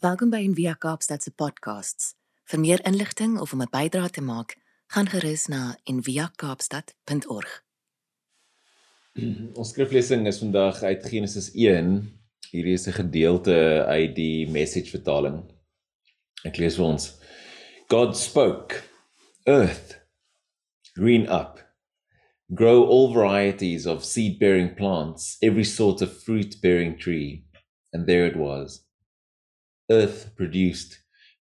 Welkom by Envia Kaapstad se podcasts. Vir meer inligting of om 'n bydrae te maak, gaan gerus na enviakaapstad.org. Ons skriflesing is vandag uit Genesis 1. Hierdie is 'n gedeelte uit die Message vertaling. Ek lees vir ons. God spoke, earth, green up. Grow all varieties of seed-bearing plants, every sort of fruit-bearing tree. And there it was. Earth produced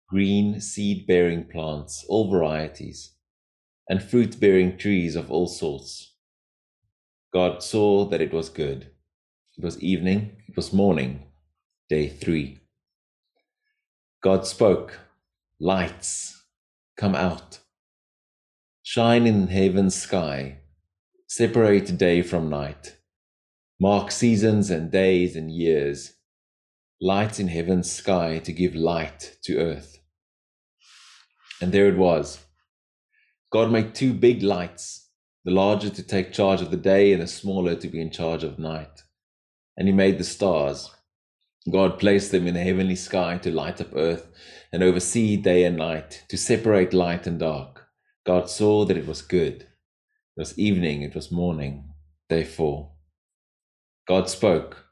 green seed bearing plants, all varieties, and fruit bearing trees of all sorts. God saw that it was good. It was evening, it was morning, day three. God spoke, Lights, come out. Shine in heaven's sky, separate day from night, mark seasons and days and years light in heaven's sky to give light to earth. And there it was. God made two big lights, the larger to take charge of the day and the smaller to be in charge of night. And he made the stars. God placed them in the heavenly sky to light up earth and oversee day and night, to separate light and dark. God saw that it was good. It was evening, it was morning, day four. God spoke,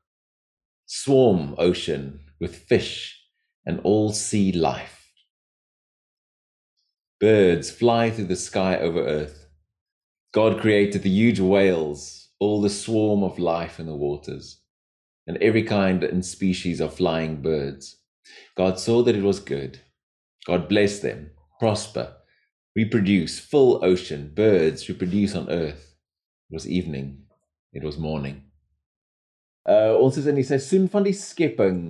swarm ocean with fish and all sea life. Birds fly through the sky over earth. God created the huge whales, all the swarm of life in the waters, and every kind and species of flying birds. God saw that it was good. God blessed them, prosper, reproduce, full ocean, birds reproduce on earth. It was evening, it was morning. Uh ons is in die seisoen van die skepping.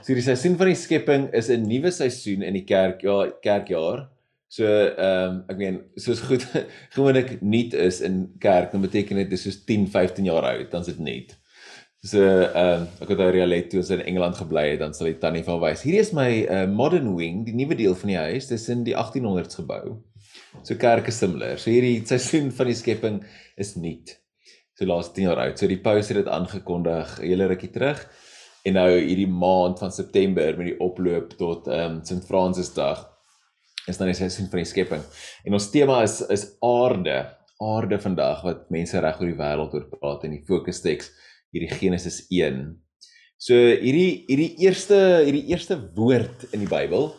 So die seisoen van die skepping is 'n nuwe seisoen in die kerk ja kerkjaar. So ehm um, ek meen soos goed gewoonlik nuut is in kerk, dan beteken dit dis soos 10, 15 jaar oud, dan's dit nuut. So ehm um, ek het daar realet toe in Engeland gebly het, dan sal die tannie van wys. Hierdie is my uh, modern wing, die nuwe deel van die huis. Dis in die 1800s gebou. So kerk is similar. So hierdie seisoen van die skepping is nuut so laas 10 jaar oud. So die paus het dit aangekondig 'n hele rukkie terug. En nou hierdie maand van September met die oploop tot ehm um, Sint Fransisdag is dan die seisoen van die skepping. En ons tema is is aarde, aarde vandag wat mense reg oor die wêreld oor praat en die fokus-teks hierdie Genesis 1. So hierdie hierdie eerste hierdie eerste woord in die Bybel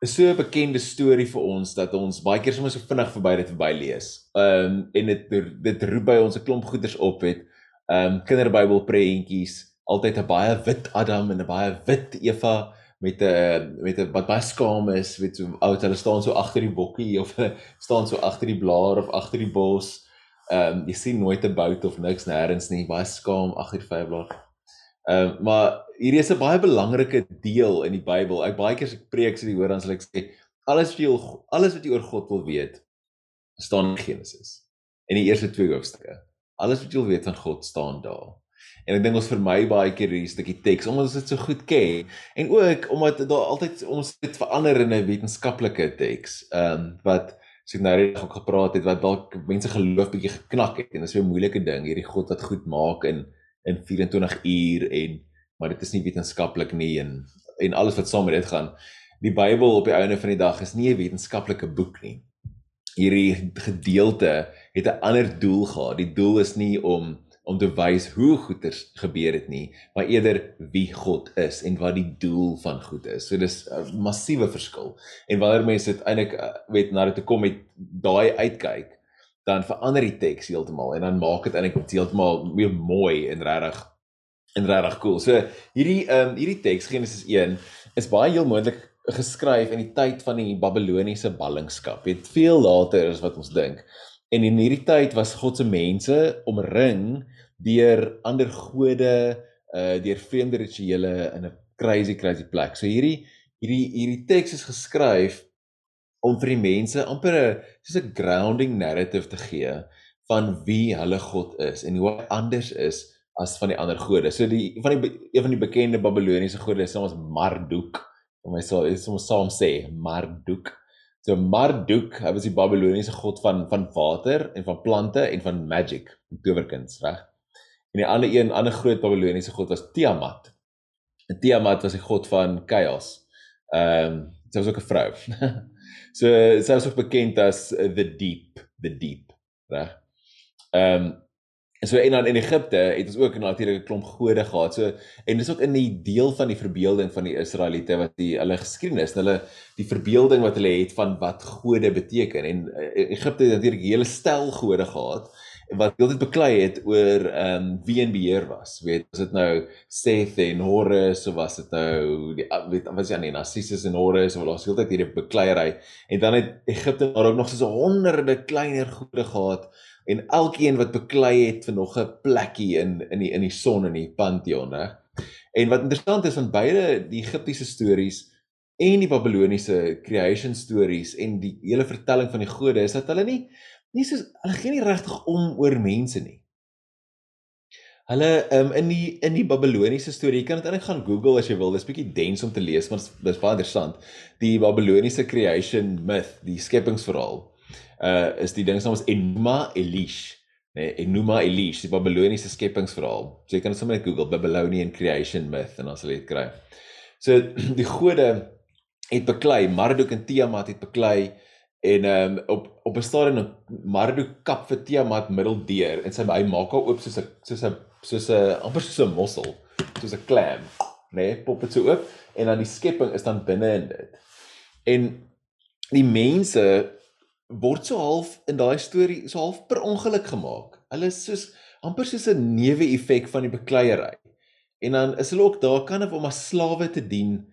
is so 'n bekende storie vir ons dat ons baie keer sommer so vinnig verby dit verby lees. Ehm um, en dit dit roep by ons 'n klomp goeders op het. Ehm um, kinderbybel prentjies, altyd 'n baie wit Adam en 'n baie wit Eva met 'n met 'n wat baie skaam is, weet so oud hulle staan so agter die bokkie of staan so agter die blaar of agter die bos. Ehm um, jy sien nooit 'n bout of niks nêrens nie, baie skaam agter die vyfblaar. Ehm uh, maar hierdie is 'n baie belangrike deel in die Bybel. Ek baie keer as ek preek sê die hoor dan sal ek sê alles wat jy alles wat jy oor God wil weet staan in Genesis. In die eerste twee hoofstukke. Alles wat jy wil weet van God staan daar. En ek dink ons vermy baie keer hierdie stukkie teks omdat ons dit so goed ken en ook omdat daar altyd ons dit verander in 'n wetenskaplike teks. Ehm um, wat so ek nou reg ook gepraat het wat dalk mense geloof bietjie geknak het en dit is 'n moeilike ding hierdie God wat goed maak in in 24 uur en maar dit is nie wetenskaplik nie en en alles wat saam met dit gaan. Die Bybel op die einde van die dag is nie 'n wetenskaplike boek nie. Hierdie gedeelte het 'n ander doel gehad. Die doel is nie om om te wys hoe goeders gebeur het nie, maar eerder wie God is en wat die doel van goed is. So dis 'n massiewe verskil. En wanneer mense dit eintlik eh, weet na dit te kom met daai uitkyk, dan verander die teks heeltemal en dan maak dit eintlik heeltemal meer mooi en regtig en regtig cool. So hierdie ehm um, hierdie teks Genesis 1 is baie heel moontlik geskryf in die tyd van die Babiloniese ballingskap. Dit veel later as wat ons dink. En in hierdie tyd was God se mense omring deur ander gode, uh deur vreemde rituele in 'n crazy crazy plek. So hierdie hierdie hierdie teks is geskryf om vir die mense amper 'n soos 'n grounding narrative te gee van wie hulle God is en hoe anders is as van die ander gode. So die van die een van die bekende Babiloniese gode is ons Marduk. Om my sal is ons saam sê Marduk. So Marduk, hy was die Babiloniese god van van water en van plante en van magic, towerkuns, reg? En die ander een, ander groot Babiloniese god was Tiamat. Tiamat was die god van chaos. Ehm um, sy was ook 'n vrou. so sy was ook bekend as the deep, the deep, reg? Ehm um, so en dan in Egipte het ons ook natuurlik 'n klomp gode gehad. So en dis ook in die deel van die verbeelding van die Israeliete wat die hulle geskiedenis, hulle die verbeelding wat hulle het van wat gode beteken en uh, Egipte het natuurlik 'n hele stel gode gehad wat heeltyd beklei het oor ehm um, wie in beheer was. Weet, was dit nou Seth en Horus of was dit nou die weet was dit aan die Narcissus en Horus of was heeltyd hierdie bekleierery en dan het Egipte ook nog so 'n honderde kleiner gode gehad en elkeen wat beklei het vir nog 'n plekkie in in die in die son in die pantheon, hè. En wat interessant is van beide die Egiptiese stories en die Babiloniese creation stories en die hele vertelling van die gode is dat hulle nie nie so hulle gee nie regtig om oor mense nie. Hulle um, in die in die Babiloniese storie, jy kan dit eintlik gaan Google as jy wil, dis bietjie dens om te lees, maar dis baie interessant. Die Babiloniese creation myth, die skepingsverhaal, uh is die ding se naam is Enuma Elish. Nee, Enuma Elish, die Babiloniese skepingsverhaal. So jy kan dit sommer net Google Babylonian creation myth en dan sal jy dit kry. So die gode het beklei, Marduk en Tiamat het beklei en ehm um, op op 'n stadium Marduk kap vir Tiamat middeldeur en sy hy maak haar oop soos 'n soos 'n soos 'n amper soos 'n mossel, soos 'n clam, né? Nee, pop dit so oop en dan die skepping is dan binne in dit. En die mense word so half in daai storie so half per ongeluk gemaak. Hulle is soos amper soos 'n newe-effek van die bekleierery. En dan is hulle ook daar kan om as slawe te dien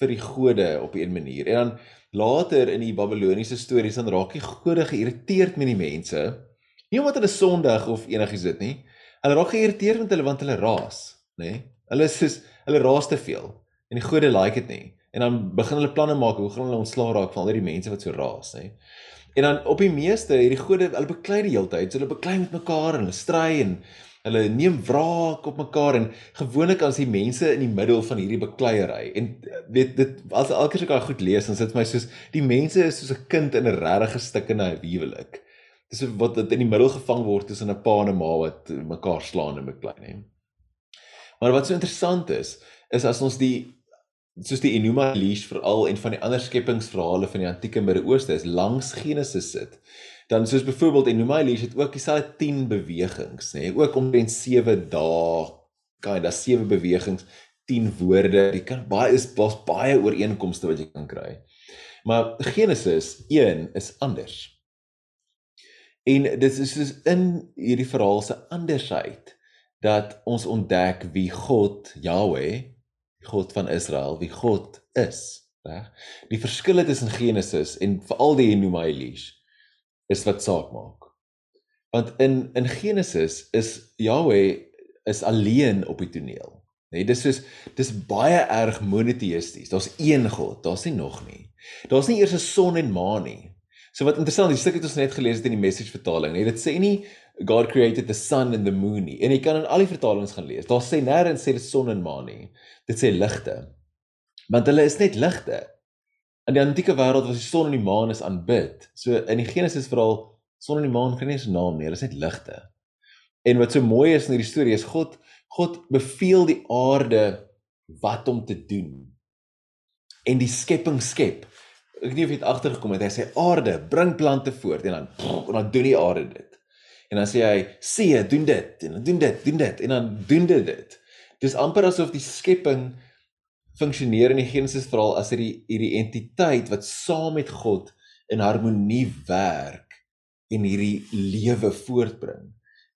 vir die gode op 'n manier. En dan later in die Babiloniese stories dan raak die gode geïrriteerd met die mense. Nie omdat hulle sondig of enigiets dit nie. Hulle raak geïrriteerd met hulle want hulle raas, nê? Nee? Hulle is soos hulle raas te veel en die gode like dit nie. En dan begin hulle planne maak hoe gaan hulle ontslaa raak van al die mense wat so raas, nê? En dan op die meeste hierdie gode, hulle beklei die hele tyd. So hulle beklei met mekaar en hulle stry en hulle neem wraak op mekaar en gewoonlik as die mense in die middel van hierdie bekleierery en weet dit as elke keer as ek daai goed lees dan sit my soos die mense is soos 'n kind in 'n in 'n huwelik. Dis wat dit in die middel gevang word tussen 'n pa en 'n ma wat mekaar slaan en beklei nê. Maar wat so interessant is, is as ons die soos die Enuma Elish veral en van die ander skepingsverhale van die antieke Midde-Ooste is langs Genesis sit, dan soos byvoorbeeld Enuma Elish het ook dieselfde 10 bewegings, nê, nee, ook omtrent 7 dae, kan daar 7 bewegings, 10 woorde, jy kan baie is baie baie ooreenkomste wat jy kan kry. Maar Genesis 1 is anders. En dit is soos in hierdie verhaal se andersheid dat ons ontdek wie God, Yahweh, God van Israel, wie God is, reg? Die verskille tussen Genesis en veral die Enuma Elish is wat saak maak. Want in in Genesis is Yahweh is alleen op die toneel. Nee, dis soos dis baie erg monoteïsties. Daar's een God, daar's nie nog nie. Daar's nie eers 'n son en maan nie. So wat interessant, die stuk het ons net gelees het in die message vertaling, nee, dit sê nie God created the sun and the moon nie. En jy kan in al die vertalings gaan lees. Daar sê nêrens sê dit son en maan nie. Dit sê ligte. Want hulle is net ligte. In die antieke wêreld was die son en die maan is aanbid. So in die Genesis verhaal son en die maan kry nie eens 'n naam nie, hulle is net ligte. En wat so mooi is in hierdie storie is God God beveel die aarde wat om te doen. En die skepping skep. Ek weet nie of jy het agtergekom het hy sê aarde bring plante voort en dan en dan doen die aarde dit. En dan sê hy see doen dit en dan doen dit, doen dit en dan doen dit dit. Dis amper asof die skepping funksioneer in die Genesis verhaal as hierdie hierdie entiteit wat saam met God in harmonie werk en hierdie lewe voortbring.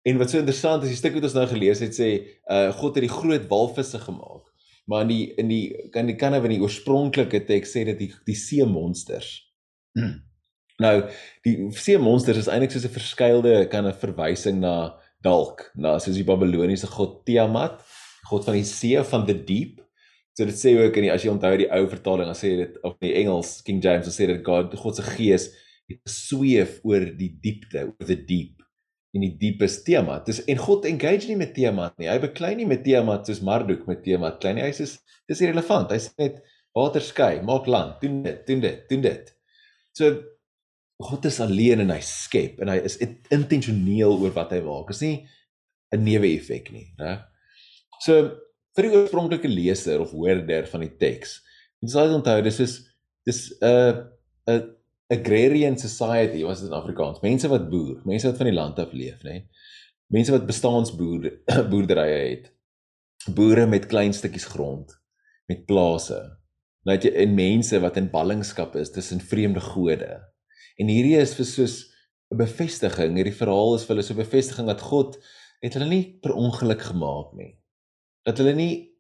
En wat so interessant is, die stuk wat ons nou gelees het sê, uh God het die groot walvisse gemaak. Maar in die in die kan die kan in die oorspronklike teks sê dit die die see monsters. Nou, die see monsters is eintlik soos 'n verskeilde kan 'n verwysing na dalk na soos die Babiloniese god Tiamat, god van die see van the deep So dit sê ook in die as jy onthou die ou vertaling, dan sê dit of in die Engels King James, sê dit God, God se gees het gesweef oor die diepte, oor the deep in die diepes tema. Dis en God engage nie met tema nie. Hy beklei nie met tema soos Marduk met tema klein. Hy sê dis irrelevant. Hy sê net water skei, maak land, doen dit, doen dit, doen dit. So God is alleen en hy skep en hy is intentioneel oor wat hy maak. Dit is nie 'n newe effek nie, né? So vir die oorspronklike leser of hoorder van die teks. Jy sal onthou dis is dis 'n uh, 'n agrarian society was dit in Afrikaans. Mense wat boer, mense wat van die land af leef, nê. Nee? Mense wat bestaansboer boerderye het. Boere met klein stukkies grond, met plase. Nou het jy in mense wat in ballingskap is tussen vreemde gode. En hierdie is vir soos 'n bevestiging, hierdie verhaal is vir hulle so 'n bevestiging dat God het hulle nie per ongeluk gemaak nie. Dat hulle nie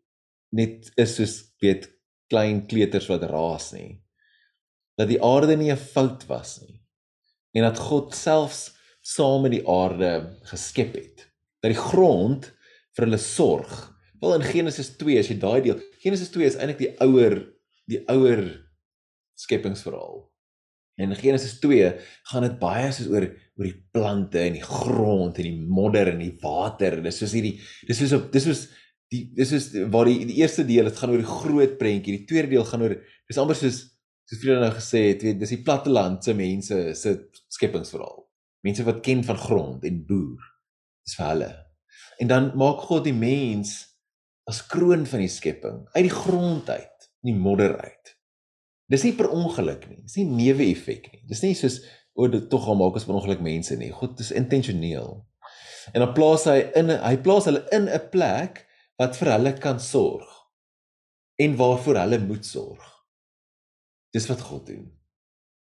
net is soos weet klein kleuters wat raas nie. Dat die aarde nie 'n fout was nie. En dat God selfs saam met die aarde geskep het. Dat die grond vir hulle sorg. Wel in Genesis 2 as jy daai deel, Genesis 2 is eintlik die ouer die ouer skepingsverhaal. En in Genesis 2 gaan dit baie soos oor oor die plante en die grond en die modder en die water. Dis soos hierdie dis soos op dis soos die dis is waar die die eerste deel dit gaan oor die groot prentjie, die tweede deel gaan oor dis amper soos soos vriende nou gesê het, weet dis die platteland se mense se skepingsverhaal. Mense wat ken van grond en boer. Dis vir hulle. En dan maak God die mens as kroon van die skepping uit die grond uit, nie modder uit. Dis nie per ongeluk nie. Dis nie neeweffek nie. Dis nie soos o, dit tog maak as per ongeluk mense nie. God is intentioneel. En dan plaas hy in hy plaas hulle in 'n plek wat vir hulle kan sorg en waarvoor hulle moet sorg. Dis wat God doen.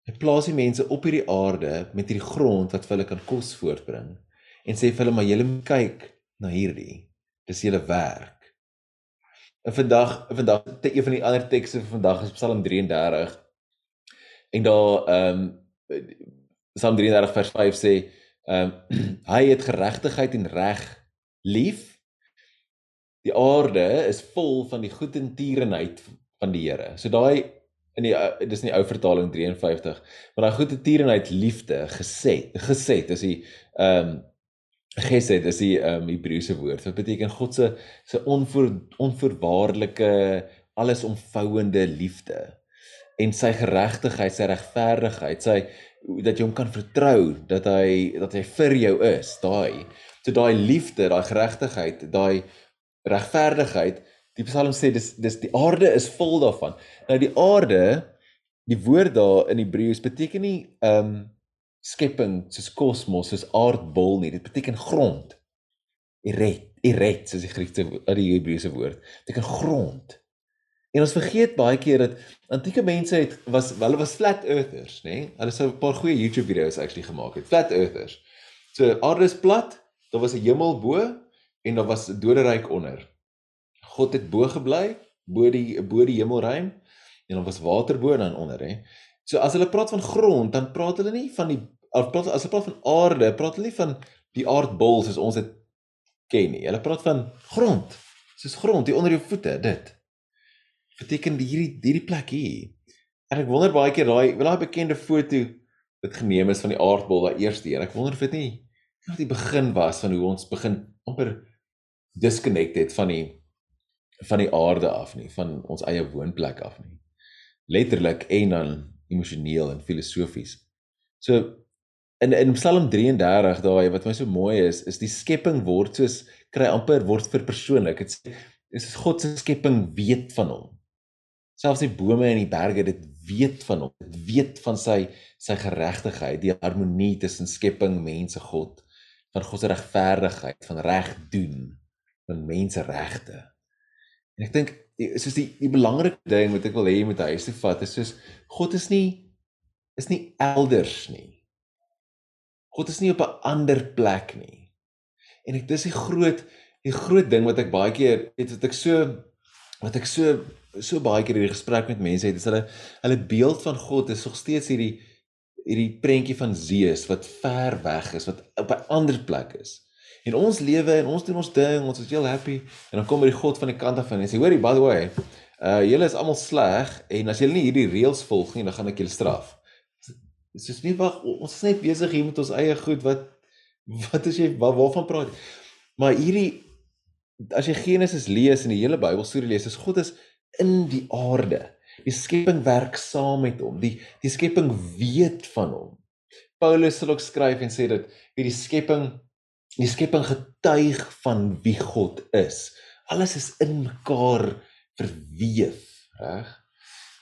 Hy plaas die mense op hierdie aarde met hierdie grond wat vir hulle kan kos voortbring en sê vir hulle maar julle moet kyk na hierdie. Dis julle werk. En vandag, vandag te een van die ander tekste vir vandag is Psalm 33. En daar ehm um, Psalm 33 vers 5 sê ehm um, hy het geregtigheid en reg lief die aarde is vol van die goedentierenheid van die Here. So daai in die dis in die ou vertaling 53, maar daai goedentierenheid liefde gesê, gesê is die ehm um, gesê is die um, Hebreëse woord. Wat beteken God se se onvoor, onvoorwaardelike allesomvouende liefde en sy geregtigheid, sy regverdigheid, sy dat jy hom kan vertrou, dat hy dat hy vir jou is, daai. So daai liefde, daai geregtigheid, daai regverdigheid. Die Psalm sê dis dis die aarde is vol daarvan. Nou die aarde, die woord daar in Hebreëus beteken nie ehm um, skepping soos kosmos, soos aardbol nie. Dit beteken grond. Eret, eret soos die Griekse uit die Hebreëse woord. Beteken grond. En ons vergeet baie keer dat antieke mense het was hulle was flat earthers, nê? Hulle sou 'n paar goeie YouTube video's actually gemaak het. Flat earthers. So aarde is plat, daar was 'n hemel bo en daar was 'n doderyk onder. God het bo gebly, bo die bo die hemelruim en daar was water bo en dan onder, hè. So as hulle praat van grond, dan praat hulle nie van die of praat as hulle praat van aarde, praat hulle nie van die aardbol soos ons dit ken nie. Hulle praat van grond. Soos grond hier onder jou voete, dit. Beteken hierdie hierdie plek hier. En ek wonder baie keer daai, daai bekende foto wat geneem is van die aardbol daai eerste een. Ek wonder of dit nie wat die begin was van hoe ons begin amper disconnected van die van die aarde af nie, van ons eie woonplek af nie. Letterlik en dan emosioneel en filosofies. So in in Psalm 33 daai wat my so mooi is, is die skepping word soos kry amper word vir persoonlik. Dit sê is God se skepping weet van hom. Selfs die bome en die berge dit weet van hom. Dit weet van sy sy geregtigheid, die harmonie tussen skepping, mense, God, van God se regverdigheid, van reg doen van menseregte. En ek dink soos die die belangrike ding wat ek wil hê jy moet huis toe vat is soos God is nie is nie elders nie. God is nie op 'n ander plek nie. En ek dis die groot die groot ding wat ek baie keer het wat ek so wat ek so so baie keer hierdie gesprek met mense het is hulle hulle beeld van God is nog steeds hierdie hierdie prentjie van Zeus wat ver weg is wat op 'n ander plek is. En ons lewe en ons doen ons ding, ons is heel happy en dan kom by die God van die kant af en hy sê hoorie by the way, uh julle is almal sleg en as julle nie hierdie reëls volg nie, dan gaan ek julle straf. Dis is nie wag, ons is net besig hier met ons eie goed wat wat is jy waar, waarvan praat? Maar hierdie as jy Genesis lees en die hele Bybel storie lees, is God is in die aarde. Die skepping werk saam met hom. Die die skepping weet van hom. Paulus sal ook skryf en sê dat wie die skepping die skepping getuig van wie God is. Alles is in mekaar verweef, reg?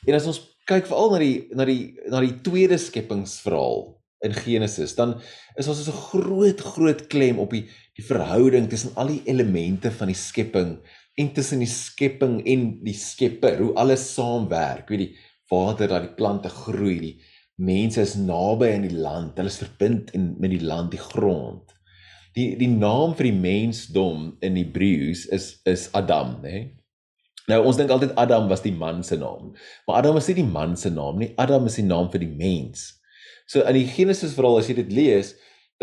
En as ons kyk veral na die na die na die tweede skepingsverhaal in Genesis, dan is ons so 'n groot groot klem op die die verhouding tussen al die elemente van die skepping en tussen die skepping en die Skepper, hoe alles saamwerk. Weet die water dat die plante groei, die mense is naby aan die land, hulle is verbind in met die land, die grond. Die die naam vir die mensdom in Hebreëus is is Adam, né? Nou ons dink altyd Adam was die man se naam. Maar Adam is nie die man se naam nie. Adam is die naam vir die mens. So in die Genesis verhaal as jy dit lees,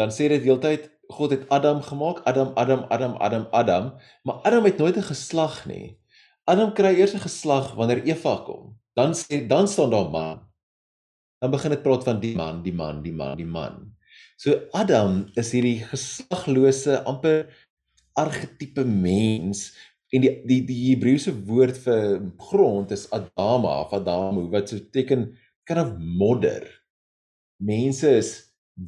dan sê dit heeltyd God het Adam gemaak, Adam, Adam, Adam, Adam, Adam, maar Adam het nooit 'n geslag nie. Adam kry eers 'n geslag wanneer Eva kom. Dan sê dan staan daar man. Dan begin dit praat van die man, die man, die man, die man. So Adam is hierdie geslaglose amper argetipe mens en die die die Hebreëse woord vir grond is Adama of Adamu wat so beteken kind of modder. Mense is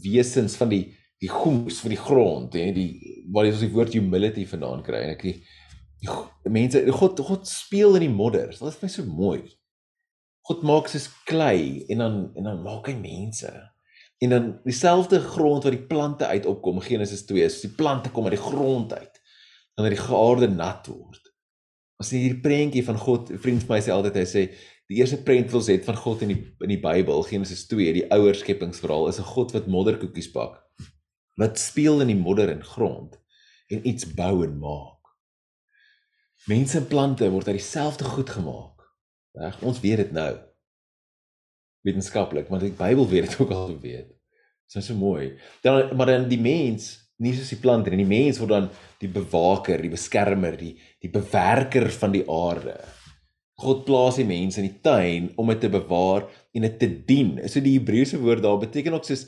wesens van die die goems van die grond en die waar ons die woord humility vandaan kry en ek die, die mense God God speel in die modder. Dit is my so mooi. God maak soos klei en dan en dan maak hy mense. En dan dieselfde grond waar die plante uit opkom Genesis 2, so die plante kom uit die grond uit wanneer die geaarde nat word. As jy hierdie prentjie van God, vriend vir my sê altyd hy sê die eerste prent wat ons het van God in die in die Bybel, Genesis 2, die ouer skepingsverhaal is 'n God wat modderkoekies bak wat speel in die modder en grond en iets bou en maak. Mense en plante word uit dieselfde goed gemaak. Reg, ons weet dit nou. Wetenskaplik, want die Bybel weet dit ook al weet. Dit is so mooi. Dan maar dan die mens, nie soos die plant nie, die mens word dan die bewaker, die beskermer, die die bewerker van die aarde. God plaas die mense in die tuin om dit te bewaar en dit te dien. So die Hebreëse woord daar beteken ook soos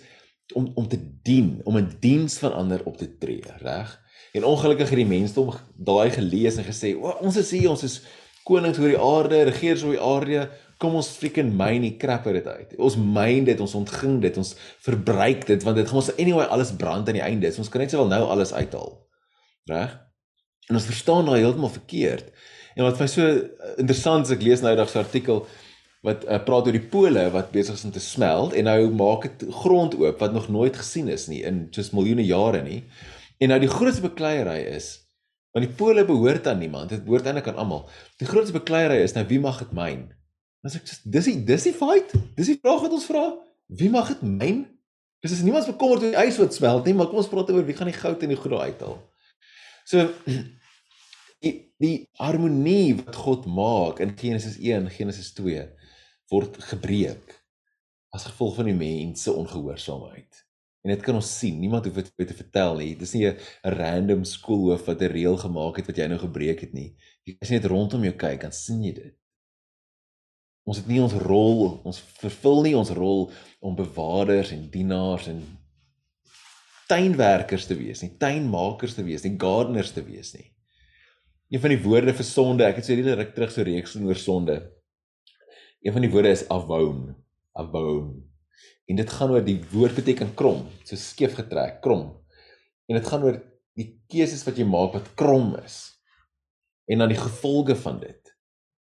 om om te dien, om in diens van ander op te tree, reg? En ongelukkig het die mense hom daai gelees en gesê, "O, ons is hier, ons is konings oor die aarde, regers oor die aarde, kom ons freaking myn die crap uit dit uit. Ons myn dit, ons ontging dit, ons verbruik dit want dit gaan ons anyway alles brand aan die einde. So ons kan net sowel nou alles uithaal." Reg? En ons verstaan daai heeltemal verkeerd. En wat vir my so interessant is, ek lees nou eendag 'n artikel wat uh, praat oor die pole wat besig is om te smelt en nou maak dit grond oop wat nog nooit gesien is nie in soos miljoene jare nie. En nou die grootste bekleierery is want die pole behoort aan niemand, dit behoort eintlik aan almal. Die grootste bekleierery is nou wie mag dit myn? As ek dis die dis die fight, dis die vraag wat ons vra. Wie mag dit myn? Dis is niemand bekommerd oor die ys wat smelt nie, maar kom ons praat oor wie gaan die goud en die goud uithaal. So die die harmonie wat God maak in Genesis 1, Genesis 2 word gebreek as gevolg van die mense ongehoorsaamheid. En dit kan ons sien. Niemand hoef dit te vertel nie. Dit is nie 'n random skoolhoof wat 'n reël gemaak het wat jy nou gebreek het nie. Jy kan net rondom jou kyk en sien jy dit. Ons het nie ons rol, ons vervul nie ons rol om bewaarders en dienaars en tuinwerkers te wees nie, tuinmakers te wees nie, gardeners te wees nie. Een van die woorde vir sonde, ek het so 'n hele ruk terug so reeks oor sonde. Een van die woorde is avon, avon. En dit gaan oor die woord beteken krom, so skeef getrek, krom. En dit gaan oor die keuses wat jy maak wat krom is. En dan die gevolge van dit.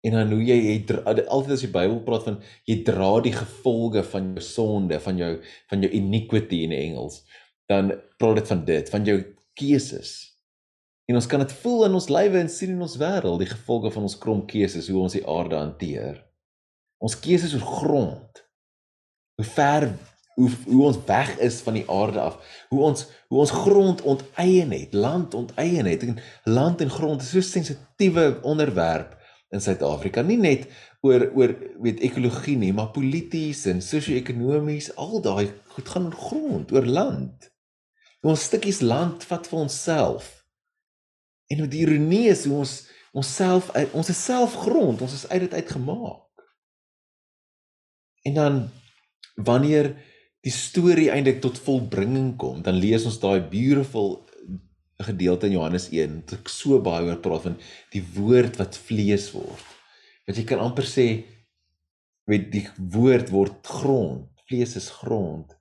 En dan hoe jy jy altyd as die Bybel praat van jy dra die gevolge van jou sonde, van jou van jou iniquity in Engels, dan praat dit van dit, van jou keuses. En ons kan dit voel in ons lywe en sien in ons wêreld, die gevolge van ons krom keuses, hoe ons die aarde hanteer. Ons keuses oor grond. Hoe ver hoe hoe ons weg is van die aarde af. Hoe ons hoe ons grond onteien het, land onteien het. En land en grond is so sensitiewe onderwerp in Suid-Afrika. Nie net oor oor weet ekologie nie, maar polities en sosio-ekonomies, al daai goed gaan oor grond, oor land. Ons stukkies land vat vir onsself. En wat die ironie is hoe ons onsself ons is self grond, ons is uit dit uitgemaak. En dan wanneer die storie eintlik tot volbringing kom, dan lees ons daai beautiful gedeelte in Johannes 1 wat ek so baie oor praat van die woord wat vlees word. Dat jy kan amper sê met die woord word grond, vlees is grond.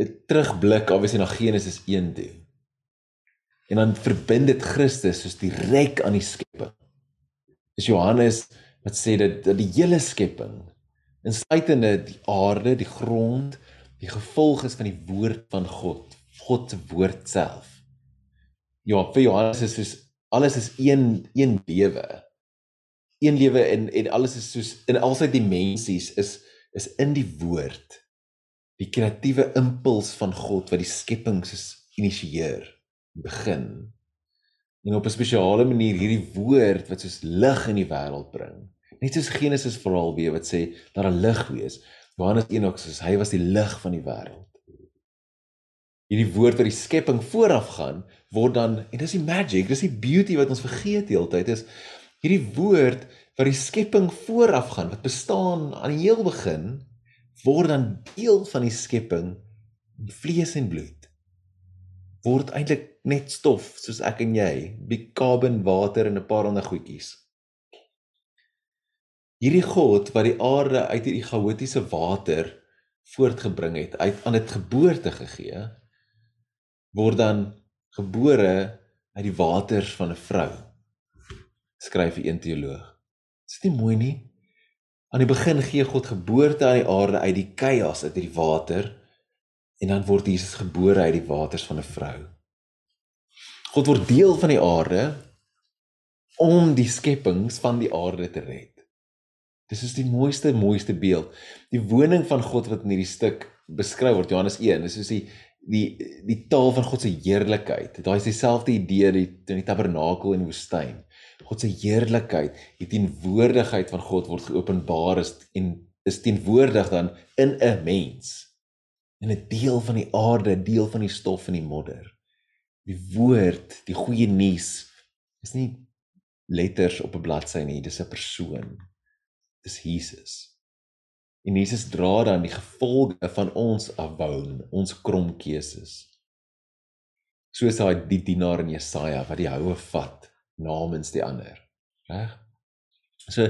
'n Terugblik obviously na Genesis 1 toe. En dan verbind dit Christus soos direk aan die skepping. Dis Johannes wat sê dat, dat die hele skepping insluitende die aarde, die grond, die gevolg is van die woord van God, God se woord self. Ja, vir Johannes is soos alles is een een lewe. Een lewe en en alles is soos in al sy dimensies is is in die woord. Die kreatiewe impuls van God wat die skepping soos initieer, begin. En op 'n spesiale manier hierdie woord wat soos lig in die wêreld bring. Net soos Genesis verhaal weer wat sê dat 'n lig wees. Johannes 1 ook soos hy was die lig van die wêreld. Hierdie woord wat die skepping vooraf gaan word dan en dis die magic, dis die beauty wat ons vergeet heeltyd is hierdie woord wat die skepping vooraf gaan wat bestaan aan die heel begin word dan deel van die skepping vlees en bloed word eintlik net stof soos ek en jy, bi carbon, water en 'n paar ander goedjies. Hierdie God wat die aarde uit hierdie chaotiese water voortgebring het, uit aan dit geboorte gegee, word dan gebore uit die waters van 'n vrou. Skryf 'n teoloog. Is dit nie mooi nie? Aan die begin gee God geboorte aan die aarde uit die chaos uit die water en dan word Jesus gebore uit die waters van 'n vrou. God word deel van die aarde om die skepings van die aarde te red. Dis is die mooiste mooiste beeld. Die woning van God wat in hierdie stuk beskryf word Johannes 1, dis soos die die die taal van God se heerlikheid. Daai is dieselfde idee die in die tabernakel in die woestyn. God se heerlikheid, die teenwoordigheid van God word geopenbaar is en is teenwoordig dan in 'n mens. In 'n deel van die aarde, deel van die stof en die modder. Die woord, die goeie nuus is nie letters op 'n bladsy nie, dis 'n persoon is Jesus. En Jesus dra dan die gevolge van ons afwoon, ons krom keuses. Soos daai die dienaar in Jesaja wat die houe vat namens die ander. Reg? So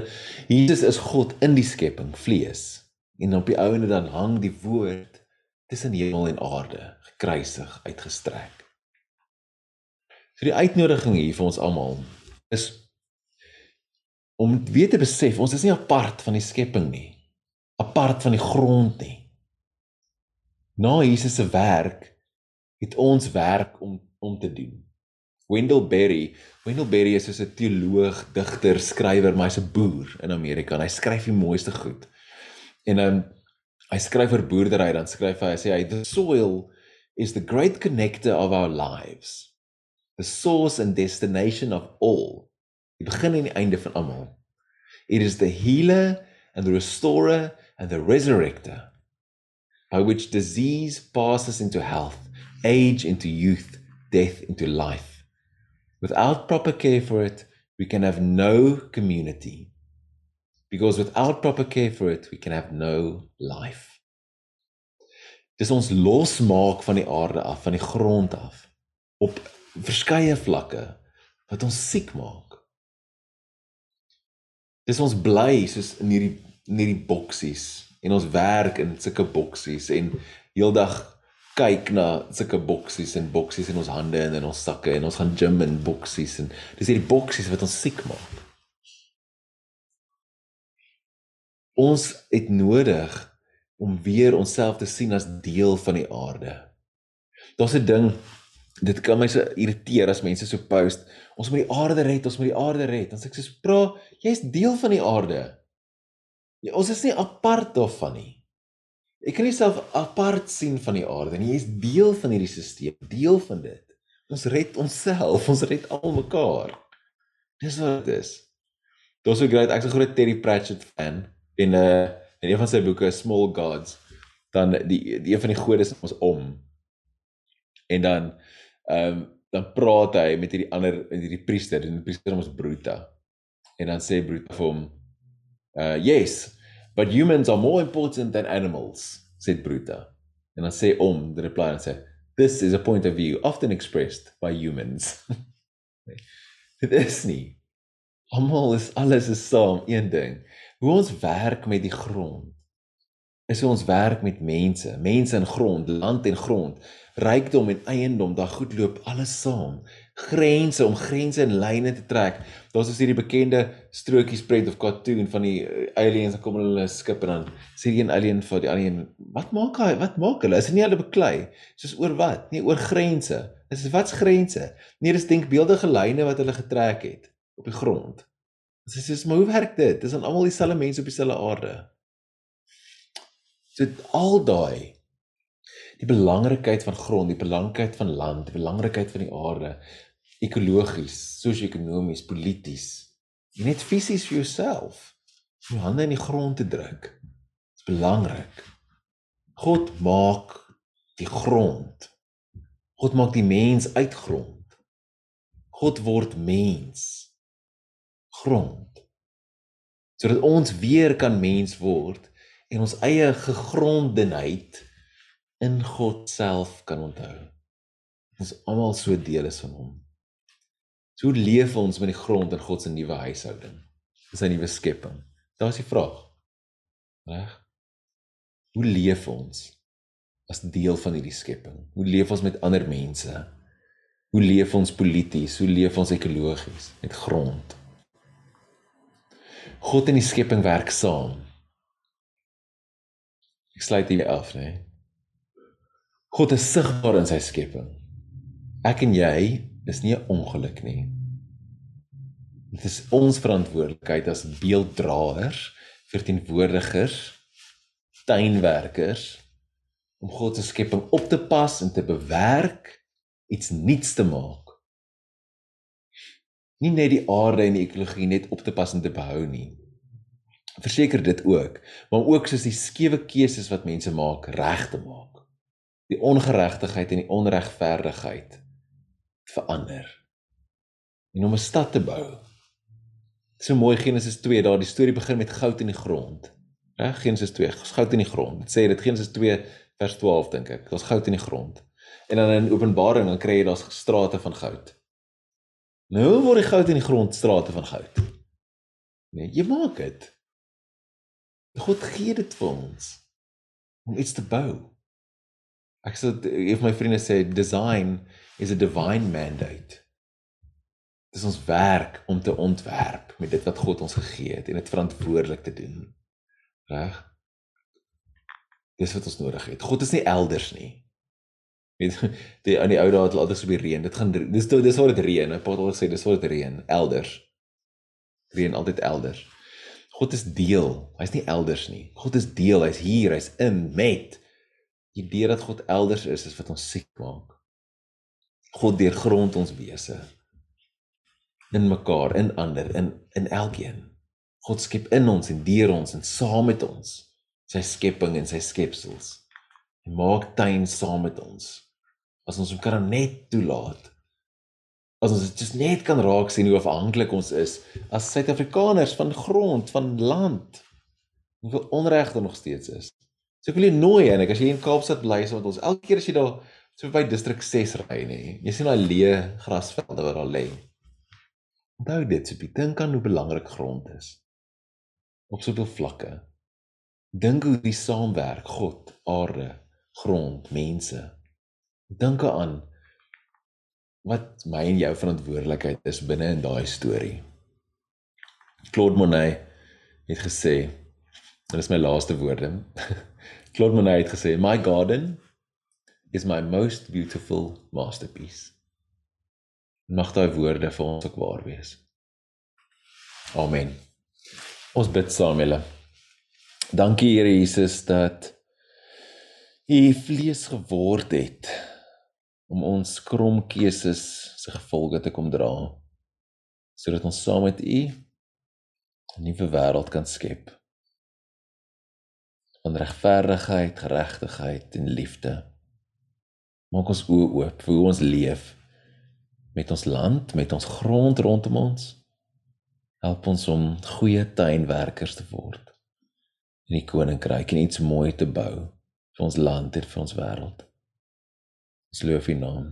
Jesus is God in die skepping, vlees. En op die ouene dan hang die woord tussen hemel en aarde, gekruisig, uitgestrek. So die uitnodiging hier vir ons almal is om weer te besef ons is nie apart van die skepping nie apart van die grond nie. Na Jesus se werk het ons werk om om te doen. Wendell Berry Wendell Berry is 'n teoloog digter skrywer maar hy's 'n boer in Amerika en hy skryf die mooiste goed. En um, hy skryf oor boerdery dan skryf hy hy sê hy the soil is the great connector of our lives. The source and destination of all. Die begin en die einde van almal. It is the healer and the restorer and the resurrector by which disease passes into health, age into youth, death into life. Without proper care for it, we can have no community. Because without proper care for it, we can have no life. Dis ons losmaak van die aarde af, van die grond af op verskeie vlakke wat ons siek maak. Dis ons bly soos in hierdie in hierdie boksies en ons werk in sulke boksies en heeldag kyk na sulke boksies en boksies in ons hande en in ons sakke en ons gaan gym in boksies en dis hierdie boksies wat ons siek maak. Ons het nodig om weer onsself te sien as deel van die aarde. Daar's 'n ding dit kan my so irriteer as mense so post ons moet die aarde red ons moet die aarde red dan sê ek so pra jy's deel van die aarde jy, ons is nie apart daarvan nie. Ek kan nie self apart sien van die aarde nie. Jy's deel van hierdie stelsel deel van dit. Ons red onsself ons red almekaar. Dis wat dit is. Daar's so great ek's 'n groot Terry Pratchett fan. En uh in een van sy boeke Small Gods dan die die een van die gode is ons om. En dan ehm um, dan praat hy met hierdie ander met hierdie priester en die priester is Bruta. En dan sê Bruta vir hom uh yes, but humans are more important than animals, sê Bruta. En dan sê om die reply en sê this is a point of view often expressed by humans. Dit is nie. Almal is alles is saam een ding. Hoe ons werk met die grond is hoe ons werk met mense, mense en grond, land en grond, rykdom en eiendom, daar goed loop alles saam. Grense om grense en lyne te trek. Daar's dus hierdie bekende strokies prent of cartoon van die uh, aliens wat kom in hulle skip en dan sê die een alien vir die ander een, "Wat maak hy? Wat maak hulle? Is dit nie hulle beklei soos oor wat? Nee, oor grense. Dis wat's grense? Nee, dis denkbeeldige lyne wat hulle getrek het op die grond. Dis sê, "Maar hoe werk dit? Dis aan almal dieselfde mense op dieselfde aarde." So al daai die belangrikheid van grond, die belangrikheid van land, die belangrikheid van die aarde, ekologies, sosio-ekonomies, polities, net fisies vir jouself. Jou hande in die grond te druk. Dit is belangrik. God maak die grond. God maak die mens uit grond. God word mens. Grond. Sodat ons weer kan mens word en ons eie gegrondenheid in God self kan onthou. Ons almal so deel is van hom. So leef ons met die grond in God se nuwe huishouding. Dis 'n nuwe skepping. Daar's die vraag. Reg? Hoe leef ons as deel van hierdie skepping? Hoe leef ons met ander mense? Hoe leef ons polities? Hoe leef ons ekologies met grond? God en die skepping werk saam. Ek sluit hier af, né? Nee. God is sigbaar in sy skepping. Ek en jy is nie 'n ongeluk nie. Dit is ons verantwoordelikheid as beelddraers, verteenwoordigers, tuinwerkers om God se skepping op te pas en te bewerk, iets nuuts te maak. Nie net die aarde en die ekologie net op te pas en te behou nie. Verseker dit ook, maar ook soos die skewe keuses wat mense maak reg te maak die ongeregtigheid en die onregverdigheid verander. En om 'n stad te bou. So mooi Genesis 2, daar die storie begin met goud in die grond. Reg, Genesis 2, goud in die grond. Dit sê dit Genesis 2 vers 12 dink ek. Daar's goud in die grond. En dan in Openbaring dan kry jy daar's strate van goud. Nou word die goud in die grond strate van goud. Nee, jy maak dit. God gee dit vir ons om iets te bou. Ek sê een van my vriende sê design is a divine mandate. Dit is ons werk om te ontwerp met dit wat God ons gegee het en dit verantwoordelik te doen. Reg? Dis wat ons nodig het. God is nie elders nie. Weet die aan die ou dae het hulle altyd so by reën. Dit gaan dis dis waar dit reën. Pa het al gesê dis waar dit reën elders. Reën altyd elders. God is deel. Hy's nie elders nie. God is deel. Hy's hier. Hy's in met Die idee dat God elders is is wat ons siek maak. God deurgrond ons wese in mekaar, in ander, in in elkeen. God skep in ons en deur ons en saam met ons sy skepping en sy skepsels. Hy maak tuin saam met ons. As ons hom kan net toelaat. As ons dit net kan raak sien hoe afhanklik ons is as Suid-Afrikaners van grond, van land. Hoeveel onreg daar nog steeds is. So ek wil jou nooi en ek as jy in Kaapstad bly is wat ons elke keer as jy daar so by distrik 6 ry nê. Jy sien daai leë grasvelde wat daar lê. Onthou dit, so jy dink aan hoe belangrik grond is. Op soveel vlakke. Dink hoe die saamwerk God, aarde, grond, mense. Dink aan wat my en jou verantwoordelikheid is binne in daai storie. Claude Monet het gesê, en dit is my laaste woorde. Claude Monet het gesê, "My garden is my most beautiful masterpiece." Mag daai woorde vir ons ook waar wees. Amen. Ons bid saam julle. Dankie Here Jesus dat U vlees geword het om ons krom keuses se gevolge te kom dra sodat ons saam met U 'n nuwe wêreld kan skep van regverdigheid, geregtigheid en liefde. Maak ons oë oop vir hoe ons leef met ons land, met ons grond rondom ons. Help ons om goeie tuinwerkers te word in die koninkryk en iets mooi te bou vir ons land en vir ons wêreld. Ons loof U naam.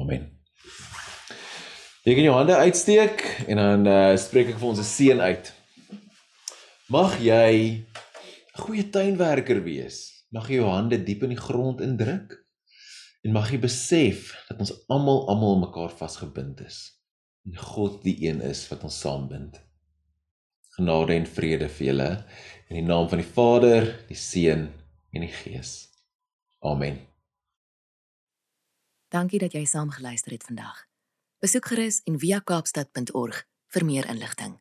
Amen. Jy kan jou hande uitsteek en dan uh, spreek ek vir ons 'n seën uit. Mag jy goeie tuinwerker wees. Mag jy jou hande diep in die grond indruk En mag jy besef dat ons almal almal mekaar vasgebind is. En God die een is wat ons saambind. Genade en vrede vir julle in die naam van die Vader, die Seun en die Gees. Amen. Dankie dat jy saam geluister het vandag. Besoek gerus en via kaapstad.org vir meer inligting.